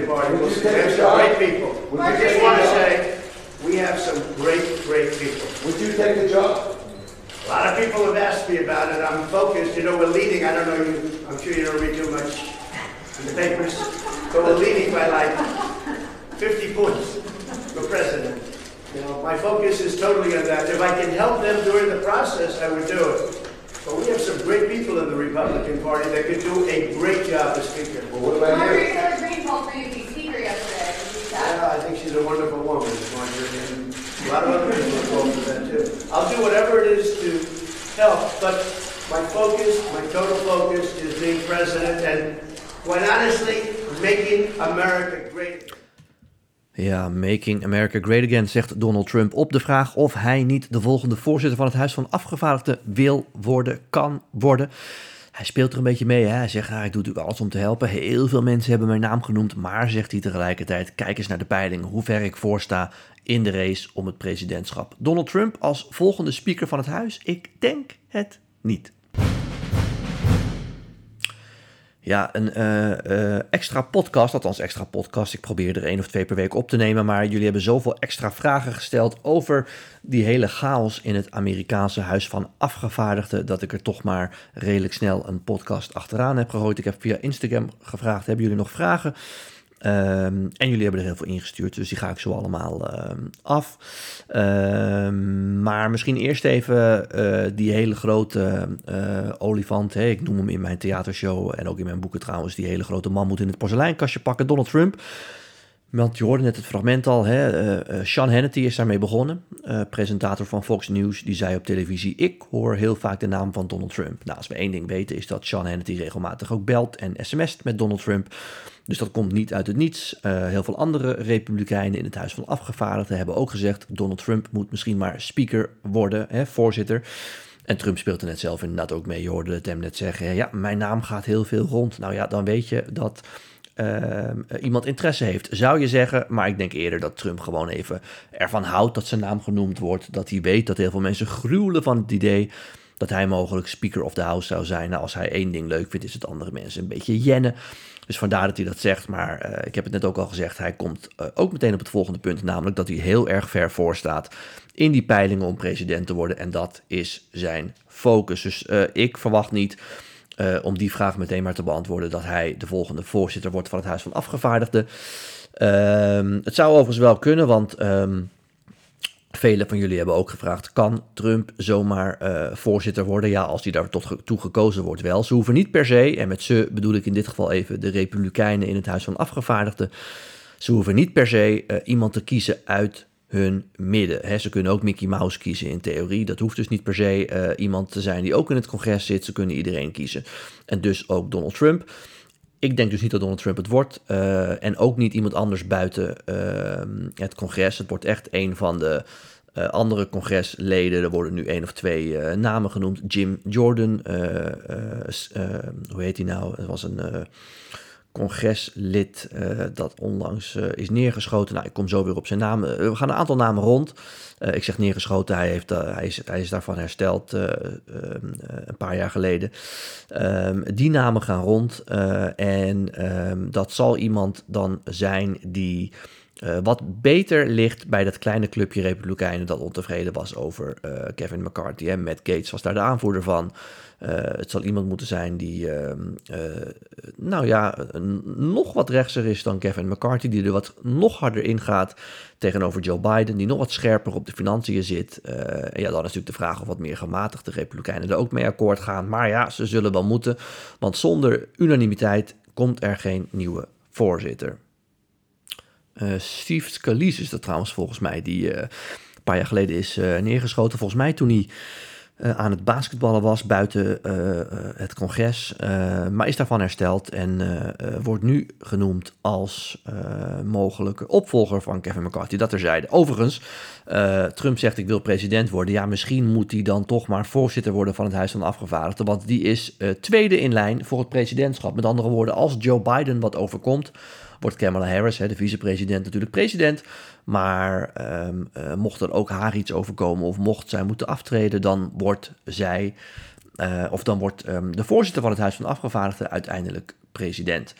Republican Party. We'll you see. Take have a some shot? great people. Would I just take want to shot? say we have some great, great people. Would you take the job? A lot of people have asked me about it. I'm focused. You know, we're leading. I don't know you. I'm sure you don't read too much in the papers, but we're leading by like 50 points for president. You know, my focus is totally on that. If I can help them during the process, I would do it. But we have some great people in the Republican Party that could do a great job as Speaker. Well, what about you? Taylor Greene be Speaker yesterday. Yeah, I think she's a wonderful woman, and a lot of other people are involved with that too. I'll do whatever it is to help, but my focus, my total focus is being president and quite honestly, making America great. Ja, Making America Great Again, zegt Donald Trump op de vraag of hij niet de volgende voorzitter van het Huis van Afgevaardigden wil worden, kan worden. Hij speelt er een beetje mee. Hè? Hij zegt, ah, ik doe natuurlijk alles om te helpen. Heel veel mensen hebben mijn naam genoemd. Maar, zegt hij tegelijkertijd, kijk eens naar de peiling. Hoe ver ik voorsta in de race om het presidentschap. Donald Trump als volgende speaker van het huis? Ik denk het niet. Ja, een eh, eh, extra podcast, althans extra podcast. Ik probeer er één of twee per week op te nemen. Maar jullie hebben zoveel extra vragen gesteld over die hele chaos in het Amerikaanse Huis van Afgevaardigden. Dat ik er toch maar redelijk snel een podcast achteraan heb gegooid. Ik heb via Instagram gevraagd: hebben jullie nog vragen? Ehm, en jullie hebben er heel veel ingestuurd, dus die ga ik zo allemaal ehm, af. Ehm, maar misschien eerst even eh, die hele grote eh, olifant. Hè? Ik noem hem in mijn theatershow en ook in mijn boeken trouwens. Die hele grote man moet in het porseleinkastje pakken. Donald Trump. Want je hoorde net het fragment al. Hè? eh, eh, Sean Hannity is daarmee begonnen. eh, presentator van Fox News. Die zei op televisie: Ik hoor heel vaak de naam van Donald Trump. Nou, als we één ding weten, is dat Sean Hannity regelmatig ook belt en sms't met Donald Trump. Dus dat komt niet uit het niets. Heel veel andere republikeinen in het Huis van Afgevaardigden hebben ook gezegd: Donald Trump moet misschien maar speaker worden, hè, voorzitter. En Trump speelt net zelf inderdaad ook mee. Je hoorde hem net zeggen: ja, mijn naam gaat heel veel rond. Nou ja, dan weet je dat ehm, iemand interesse heeft, zou je zeggen. Maar ik denk eerder dat Trump gewoon even ervan houdt dat zijn naam genoemd wordt. Dat hij weet dat heel veel mensen gruwelen van het idee dat hij mogelijk Speaker of the House zou zijn. Nou, als hij één ding leuk vindt, is het andere mensen een beetje jennen. Dus vandaar dat hij dat zegt. Maar eh, ik heb het net ook al gezegd. Hij komt eh, ook meteen op het volgende punt. Namelijk dat hij heel erg ver voor staat in die peilingen om president te worden. En dat is zijn focus. Dus eh, ik verwacht niet. Eh, om die vraag meteen maar te beantwoorden, dat hij de volgende voorzitter wordt van het Huis van Afgevaardigden. Ehm, het zou overigens wel kunnen, want ehm, Velen van jullie hebben ook gevraagd: kan Trump zomaar eh, voorzitter worden? Ja, als hij daar tot toe gekozen wordt, wel. Ze hoeven niet per se, en met ze bedoel ik in dit geval even de Republikeinen in het Huis van Afgevaardigden. Ze hoeven niet per se eh, iemand te kiezen uit hun midden. Hè, ze kunnen ook Mickey Mouse kiezen in theorie. Dat hoeft dus niet per se eh, iemand te zijn die ook in het congres zit. Ze kunnen iedereen kiezen. En dus ook Donald Trump. Ik denk dus niet dat Donald Trump het wordt. eh, en ook niet iemand anders buiten eh, het congres. Het wordt echt een van de andere congresleden. Er worden nu één of twee namen genoemd. Jim Jordan. hoe heet hij nou? Het was een congreslid eh, dat onlangs eh, is neergeschoten. Nou, ik kom zo weer op zijn naam. Eh, we gaan een aantal namen rond. Ik zeg neergeschoten, hij, heeft, hij, is, hij is daarvan hersteld eh, ehm, eh, een paar jaar geleden. Ehm, die namen gaan rond en ehm, dat zal iemand dan zijn die eh, wat beter ligt bij dat kleine clubje Republikeinen dat ontevreden was over eh, Kevin McCarthy. En Matt Gates was daar de aanvoerder van. Eh, het zal iemand moeten zijn die, ehm, eh, nou ja, nog wat rechtser is dan Kevin McCarthy, die er wat nog harder in gaat tegenover Joe Biden, die nog wat scherper op de financiën zit. En ja, dan is natuurlijk de vraag of wat meer gematigde Republikeinen er ook mee akkoord gaan. Maar ja, ze zullen wel moeten, want zonder unanimiteit komt er geen nieuwe voorzitter. Eh, Steve Scalise is dat trouwens volgens mij, die eh, een paar jaar geleden is eh, neergeschoten. Volgens mij toen hij aan het basketballen was buiten het congres. maar is daarvan hersteld en wordt nu genoemd als mogelijke opvolger van Kevin McCarthy. Dat terzijde. Overigens, Trump zegt ik wil president worden. Ja, misschien moet hij dan toch maar voorzitter worden van het Huis van de Afgevaardigden. Want die is tweede in lijn voor het presidentschap. Met andere woorden, als Joe Biden wat overkomt wordt Kamala Harris, hè, de vicepresident, natuurlijk president. Maar ehm, eh, mocht er ook haar iets overkomen of mocht zij moeten aftreden, dan wordt zij, eh, of dan wordt ehm, de voorzitter van het Huis van Afgevaardigden uiteindelijk president.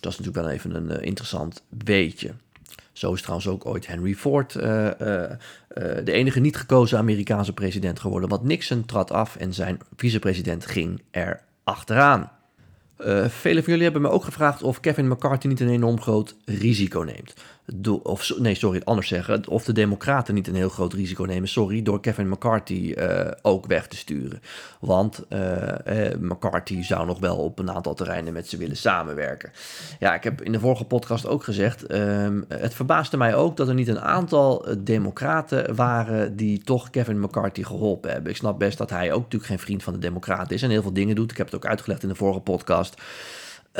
Dat is natuurlijk wel even een eh, interessant weetje. Zo is trouwens ook ooit Henry Ford de enige niet gekozen Amerikaanse president geworden. Want Nixon trad af en zijn vicepresident ging er achteraan. Uh, velen van jullie hebben me ook gevraagd of Kevin McCarthy niet een enorm groot risico neemt of nee, sorry, anders zeggen, of de Democraten niet een heel groot risico nemen, sorry, door Kevin McCarthy uh, ook weg te sturen. Want uh, McCarthy zou nog wel op een aantal terreinen met ze willen samenwerken. Ja, ik heb in de vorige podcast ook gezegd, um, het verbaasde mij ook dat er niet een aantal Democraten waren die toch Kevin McCarthy geholpen hebben. Ik snap best dat hij ook natuurlijk geen vriend van de Democraten is en heel veel dingen doet. Ik heb het ook uitgelegd in de vorige podcast.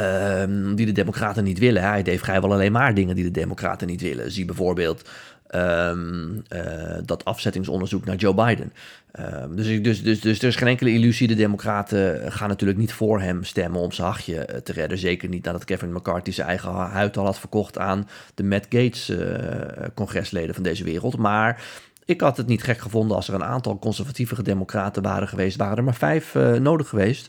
Um, die de Democraten niet willen. Hij deed vrijwel alleen maar dingen die de Democraten niet willen. Zie bijvoorbeeld um, uh, dat afzettingsonderzoek naar Joe Biden. Um, dus, dus, dus, dus er is geen enkele illusie. De Democraten gaan natuurlijk niet voor hem stemmen om zijn hachje te redden. Zeker niet nadat Kevin McCarthy zijn eigen huid al had verkocht aan de Matt Gates uh, congresleden van deze wereld. Maar ik had het niet gek gevonden als er een aantal conservatieve democraten waren geweest. Waren er maar vijf nodig geweest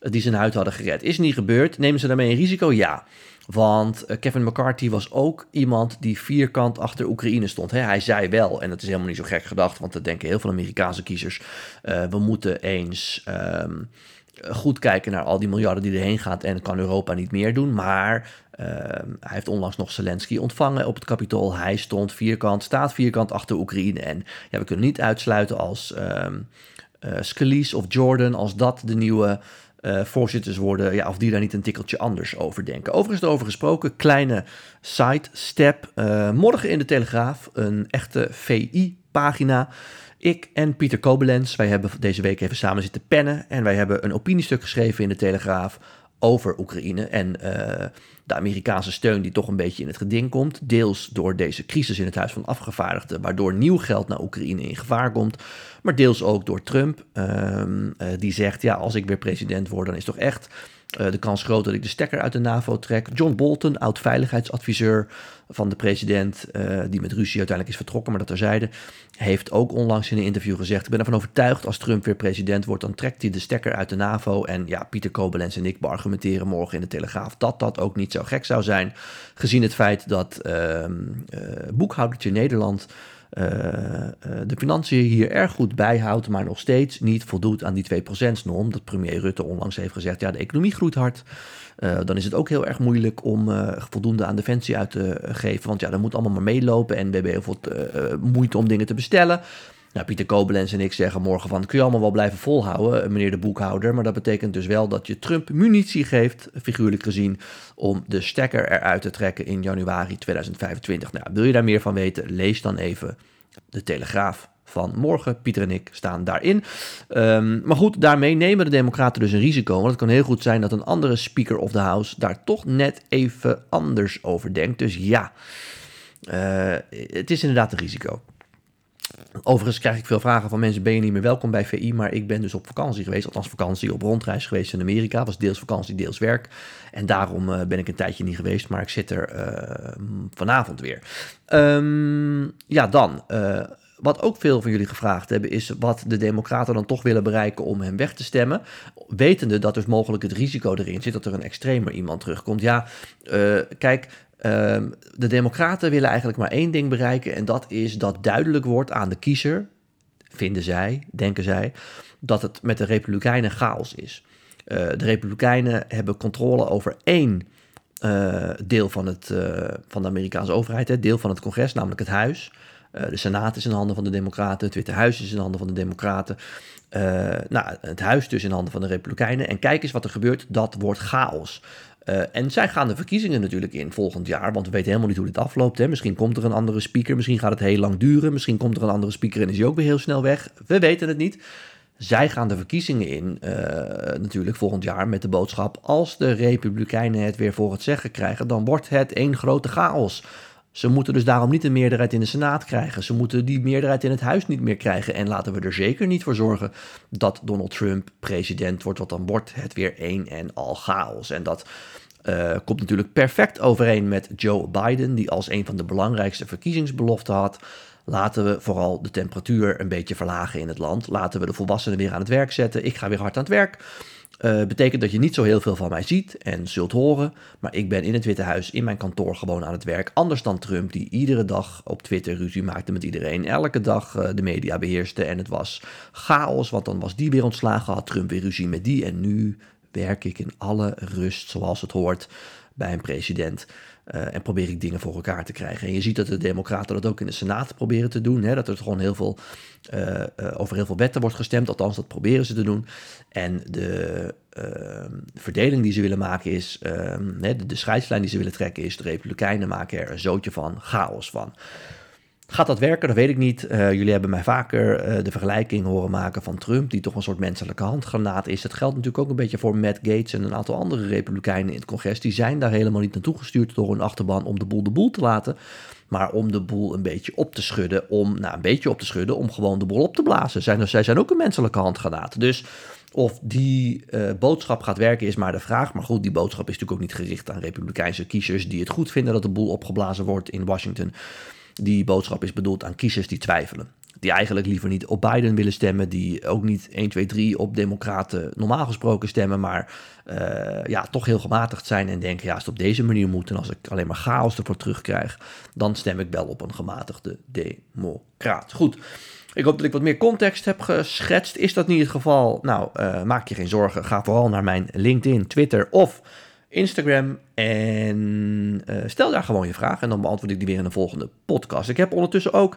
die zijn huid hadden gered. Is niet gebeurd. Nemen ze daarmee een risico? Ja. Want eh, Kevin McCarthy was ook iemand die vierkant achter Oekraïne stond. hij zei wel, en dat is helemaal niet zo gek gedacht, want dat denken heel veel Amerikaanse kiezers. Uh, we moeten eens um, goed kijken naar al die miljarden die erheen gaat en kan Europa niet meer doen. Maar uh, hij heeft onlangs nog Zelensky ontvangen op het kapitool. Hij stond vierkant, staat vierkant achter Oekraïne. En ja, we kunnen niet uitsluiten als um, Scalise of Jordan, als dat de nieuwe uh, voorzitters worden, ja, of die daar niet een tikkeltje anders over denken. Overigens over gesproken, kleine sidestep. Uh, morgen in de Telegraaf een echte VI-pagina. Ik en Pieter Kobelens, wij hebben deze week even samen zitten pennen en wij hebben een opiniestuk geschreven in de Telegraaf over Oekraïne en uh, de Amerikaanse steun die toch een beetje in het geding komt. Deels door deze crisis in het Huis van Afgevaardigden, waardoor nieuw geld naar Oekraïne in gevaar komt. Maar deels ook door Trump, um, uh, die zegt: ja, als ik weer president word, dan is toch echt de kans groot dat ik de stekker uit de NAVO trek. John Bolton, oud-veiligheidsadviseur van de president, uh, die met Rusland uiteindelijk is vertrokken, maar dat terzijde, heeft ook onlangs in een interview gezegd: Ik ben ervan overtuigd als Trump weer president wordt, dan trekt hij de stekker uit de NAVO. En ja, Pieter Kobelens en ik beargumenteren morgen in de Telegraaf dat dat ook niet zo gek zou zijn, gezien het feit dat uh, boekhoudertje Nederland. Uh, uh, de financiën hier erg goed bijhoudt, maar nog steeds niet voldoet aan die 2%-norm. Dat premier Rutte onlangs heeft gezegd, ja, de economie groeit hard. Uh, dan is het ook heel erg moeilijk om voldoende aan defensie uit te geven. Want ja, dat moet allemaal maar meelopen en we hebben heel veel moeite om dingen te bestellen. Nou, Pieter Kobelens en ik zeggen morgen van, kun je allemaal wel blijven volhouden, meneer de boekhouder. Maar dat betekent dus wel dat je Trump munitie geeft, figuurlijk gezien, om de stekker eruit te trekken in januari 2025. Nou, wil je daar meer van weten, lees dan even de Telegraaf van morgen. Pieter en ik staan daarin. Um, maar goed, daarmee nemen de Democraten dus een risico. Want het kan heel goed zijn dat een andere Speaker of the House daar toch net even anders over denkt. Dus ja, uh, het is inderdaad een risico. Overigens krijg ik veel vragen van mensen: ben je niet meer welkom bij VI? Maar ik ben dus op vakantie geweest, althans vakantie op rondreis geweest in Amerika. Was deels vakantie, deels werk. En daarom uh, ben ik een tijdje niet geweest, maar ik zit er uh, vanavond weer. Um, ja, dan. Uh, wat ook veel van jullie gevraagd hebben, is wat de Democraten dan toch willen bereiken om hem weg te stemmen. Wetende dat dus mogelijk het risico erin zit dat er een extremer iemand terugkomt. Ja, kijk, Um, de Democraten willen eigenlijk maar één ding bereiken en dat is dat duidelijk wordt aan de kiezer, vinden zij, denken zij, dat het met de Republikeinen chaos is. Uh, de Republikeinen hebben controle over één uh, deel van, het, uh, van de Amerikaanse overheid, deel van het congres, namelijk het huis. de Senaat is in handen van de Democraten, het Witte Huis is in handen van de Democraten. nou, het huis dus in handen van de Republikeinen. En kijk eens wat er gebeurt, dat wordt chaos. Uh, en zij gaan de verkiezingen natuurlijk in volgend jaar, want we weten helemaal niet hoe dit afloopt. Hè. Misschien komt er een andere speaker, misschien gaat het heel lang duren, misschien komt er een andere speaker en is hij ook weer heel snel weg. We weten het niet. Zij gaan de verkiezingen in, uh, natuurlijk volgend jaar, met de boodschap: als de Republikeinen het weer voor het zeggen krijgen, dan wordt het één grote chaos. Ze moeten dus daarom niet een meerderheid in de Senaat krijgen. Ze moeten die meerderheid in het huis niet meer krijgen. En laten we er zeker niet voor zorgen dat Donald Trump president wordt, want dan wordt het weer één en al chaos. En dat Uh, komt natuurlijk perfect overeen met Joe Biden, die als een van de belangrijkste verkiezingsbeloften had. Laten we vooral de temperatuur een beetje verlagen in het land. Laten we de volwassenen weer aan het werk zetten. Ik ga weer hard aan het werk. Uh, betekent dat je niet zo heel veel van mij ziet en zult horen. Maar ik ben in het Witte Huis in mijn kantoor gewoon aan het werk. Anders dan Trump, die iedere dag op Twitter ruzie maakte met iedereen. Elke dag uh, de media beheerste. En het was chaos, want dan was die weer ontslagen. Had Trump weer ruzie met die. En nu werk ik in alle rust zoals het hoort bij een president. Uh, en probeer ik dingen voor elkaar te krijgen. En je ziet dat de Democraten dat ook in de Senaat proberen te doen. Hè? Dat er gewoon heel veel, uh, uh, over heel veel wetten wordt gestemd. Althans, dat proberen ze te doen. En de ehm, verdeling die ze willen maken is. Ehm, de, de scheidslijn die ze willen trekken is. De Republikeinen maken er een zootje van, chaos van. Gaat dat werken? Dat weet ik niet. Uh, jullie hebben mij vaker uh, de vergelijking horen maken van Trump, die toch een soort menselijke handgranaat is. Dat geldt natuurlijk ook een beetje voor Matt Gates en een aantal andere republikeinen in het congres. Die zijn daar helemaal niet naartoe gestuurd door hun achterban om de boel de boel te laten, maar om de boel een beetje op te schudden. Om, nou, een beetje op te schudden, om gewoon de boel op te blazen. Zijn, zij zijn ook een menselijke handgranaat. Dus of die uh, boodschap gaat werken is maar de vraag. Maar goed, die boodschap is natuurlijk ook niet gericht aan republikeinse kiezers die het goed vinden dat de boel opgeblazen wordt in Washington. Die boodschap is bedoeld aan kiezers die twijfelen. Die eigenlijk liever niet op Biden willen stemmen. Die ook niet 1, 2, 3 op Democraten normaal gesproken stemmen. Maar uh, ja, toch heel gematigd zijn en denken: ja, als het op deze manier moet. En als ik alleen maar chaos ervoor terugkrijg. dan stem ik wel op een gematigde Democraat. Goed. Ik hoop dat ik wat meer context heb geschetst. Is dat niet het geval? Nou, uh, maak je geen zorgen. Ga vooral naar mijn LinkedIn, Twitter of Instagram. En uh, stel daar gewoon je vraag. En dan beantwoord ik die weer in een volgende podcast. Ik heb ondertussen ook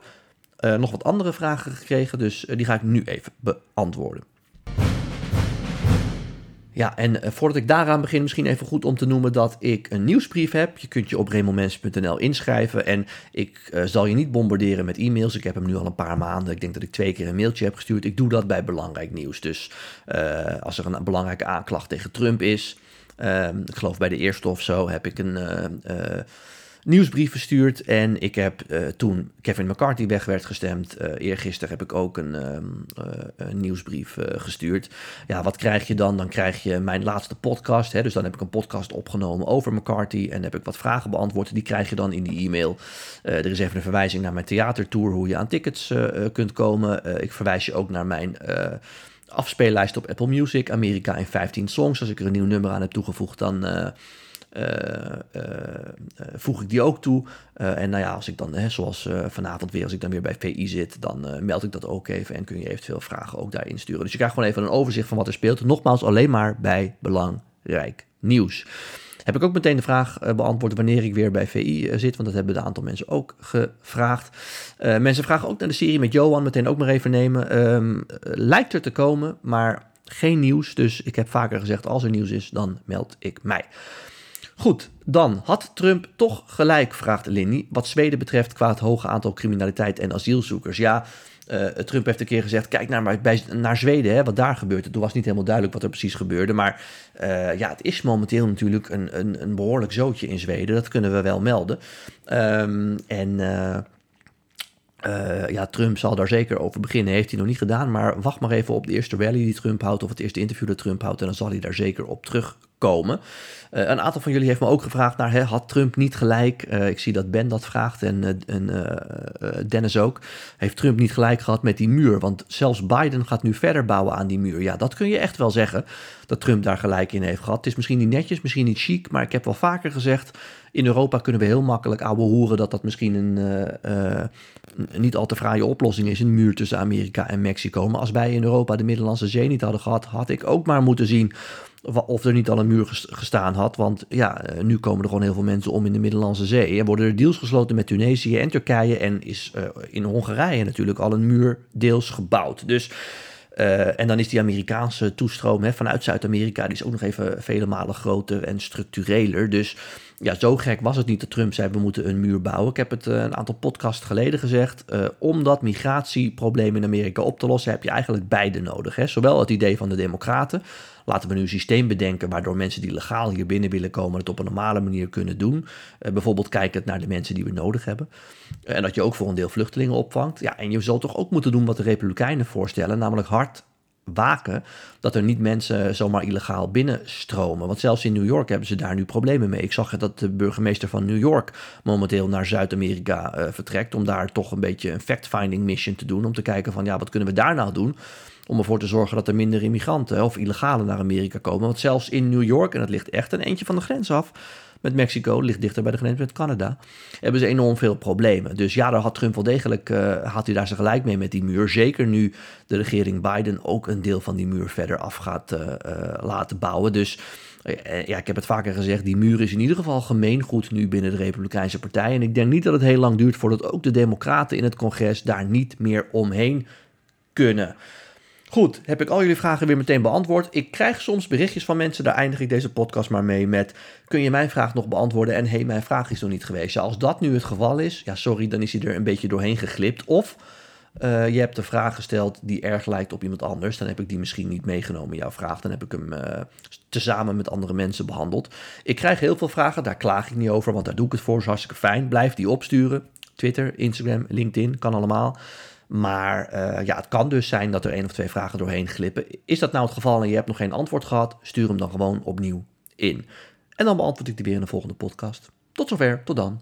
uh, nog wat andere vragen gekregen. Dus uh, die ga ik nu even beantwoorden. Ja, en voordat ik daaraan begin, misschien even goed om te noemen dat ik een nieuwsbrief heb. Je kunt je op remelmens.nl inschrijven. En ik zal je niet bombarderen met e-mails. Ik heb hem nu al een paar maanden. Ik denk dat ik twee keer een mailtje heb gestuurd. Ik doe dat bij belangrijk nieuws. Dus als er een belangrijke aanklacht tegen Trump is. Uh, ik geloof bij de eerste of zo heb ik een nieuwsbrief verstuurd. En ik heb uh, toen Kevin McCarthy weg werd gestemd, uh, eergisteren heb ik ook een, een nieuwsbrief gestuurd. Ja, wat krijg je dan? Dan krijg je mijn laatste podcast. Hè? Dus dan heb ik een podcast opgenomen over McCarthy en heb ik wat vragen beantwoord. Die krijg je dan in die e-mail. er is even een verwijzing naar mijn theatertour, hoe je aan tickets kunt komen. ik verwijs je ook naar mijn afspeellijst op Apple Music, Amerika in 15 songs. Als ik er een nieuw nummer aan heb toegevoegd, dan... Uh, uh, voeg ik die ook toe. en nou ja, als ik dan, hè, zoals vanavond weer, als ik dan weer bij VI zit, dan meld ik dat ook even en kun je eventueel vragen ook daarin sturen. Dus je krijgt gewoon even een overzicht van wat er speelt. Nogmaals, alleen maar bij belangrijk nieuws. Heb ik ook meteen de vraag beantwoord wanneer ik weer bij VI zit, want dat hebben een aantal mensen ook gevraagd. mensen vragen ook naar de serie met Johan, meteen ook maar even nemen. Um, lijkt er te komen, maar geen nieuws. Dus ik heb vaker gezegd, als er nieuws is, dan meld ik mij. Goed, dan had Trump toch gelijk, vraagt Linny, wat Zweden betreft qua het hoge aantal criminaliteit en asielzoekers. Ja, uh, Trump heeft een keer gezegd, kijk naar, bij, naar Zweden, hè, wat daar gebeurt. Toen was niet helemaal duidelijk wat er precies gebeurde, maar uh, ja, het is momenteel natuurlijk een, een, een, behoorlijk zootje in Zweden, dat kunnen we wel melden. Um, en... Uh, ja, Trump zal daar zeker over beginnen. Heeft hij nog niet gedaan. Maar wacht maar even op de eerste rally die Trump houdt. Of het eerste interview dat Trump houdt. En dan zal hij daar zeker op terugkomen. Uh, een aantal van jullie heeft me ook gevraagd naar, hè, had Trump niet gelijk? Uh, ik zie dat Ben dat vraagt en, en Dennis ook. Heeft Trump niet gelijk gehad met die muur? Want zelfs Biden gaat nu verder bouwen aan die muur. Ja, dat kun je echt wel zeggen, dat Trump daar gelijk in heeft gehad. Het is misschien niet netjes, misschien niet chic, maar ik heb wel vaker gezegd... In Europa kunnen we heel makkelijk ouwe hoeren dat dat misschien een, uh, een niet al te fraaie oplossing is, een muur tussen Amerika en Mexico. Maar als wij in Europa de Middellandse Zee niet hadden gehad, had ik ook maar moeten zien of er niet al een muur gestaan had. Want ja, nu komen er gewoon heel veel mensen om in de Middellandse Zee. En worden er deals gesloten met Tunesië en Turkije. En is in Hongarije natuurlijk al een muur deels gebouwd. Dus. Uh, en dan is die Amerikaanse toestroom hè, vanuit Zuid-Amerika, die is ook nog even vele malen groter en structureler. Dus ja, zo gek was het niet dat Trump zei we moeten een muur bouwen. Ik heb het uh, een aantal podcasts geleden gezegd. Uh, om dat migratieprobleem in Amerika op te lossen heb je eigenlijk beide nodig. Hè? Zowel het idee van de democraten. Laten we nu een systeem bedenken waardoor mensen die legaal hier binnen willen komen het op een normale manier kunnen doen. Uh, bijvoorbeeld kijkend naar de mensen die we nodig hebben. en dat je ook voor een deel vluchtelingen opvangt. Ja, en je zal toch ook moeten doen wat de Republikeinen voorstellen, namelijk hard waken dat er niet mensen zomaar illegaal binnenstromen. Want zelfs in New York hebben ze daar nu problemen mee. Ik zag dat de burgemeester van New York momenteel naar Zuid-Amerika uh, vertrekt om daar toch een beetje een fact-finding mission te doen. Om te kijken van ja, wat kunnen we daar nou doen? Om ervoor te zorgen dat er minder immigranten of illegalen naar Amerika komen. Want zelfs in New York, en dat ligt echt een eentje van de grens af met Mexico, ligt dichter bij de grens met Canada, hebben ze enorm veel problemen. Dus ja, daar had Trump wel degelijk, uh, had hij daar zijn gelijk mee met die muur. Zeker nu de regering Biden ook een deel van die muur verder af gaat uh, uh, laten bouwen. Dus ja, ik heb het vaker gezegd, die muur is in ieder geval gemeengoed nu binnen de Republikeinse Partij. En ik denk niet dat het heel lang duurt voordat ook de Democraten in het congres daar niet meer omheen kunnen. Goed, heb ik al jullie vragen weer meteen beantwoord. Ik krijg soms berichtjes van mensen, daar eindig ik deze podcast maar mee met... kun je mijn vraag nog beantwoorden en hey, mijn vraag is nog niet geweest. Ja, als dat nu het geval is, ja sorry, dan is hij er een beetje doorheen geglipt. Of uh, je hebt een vraag gesteld die erg lijkt op iemand anders. Dan heb ik die misschien niet meegenomen, jouw vraag. Dan heb ik hem uh, tezamen met andere mensen behandeld. Ik krijg heel veel vragen, daar klaag ik niet over, want daar doe ik het voor. Is hartstikke fijn. Blijf die opsturen. Twitter, Instagram, LinkedIn, kan allemaal. Maar uh, ja, het kan dus zijn dat er één of twee vragen doorheen glippen. Is dat nou het geval en je hebt nog geen antwoord gehad? Stuur hem dan gewoon opnieuw in. En dan beantwoord ik die weer in de volgende podcast. Tot zover, tot dan.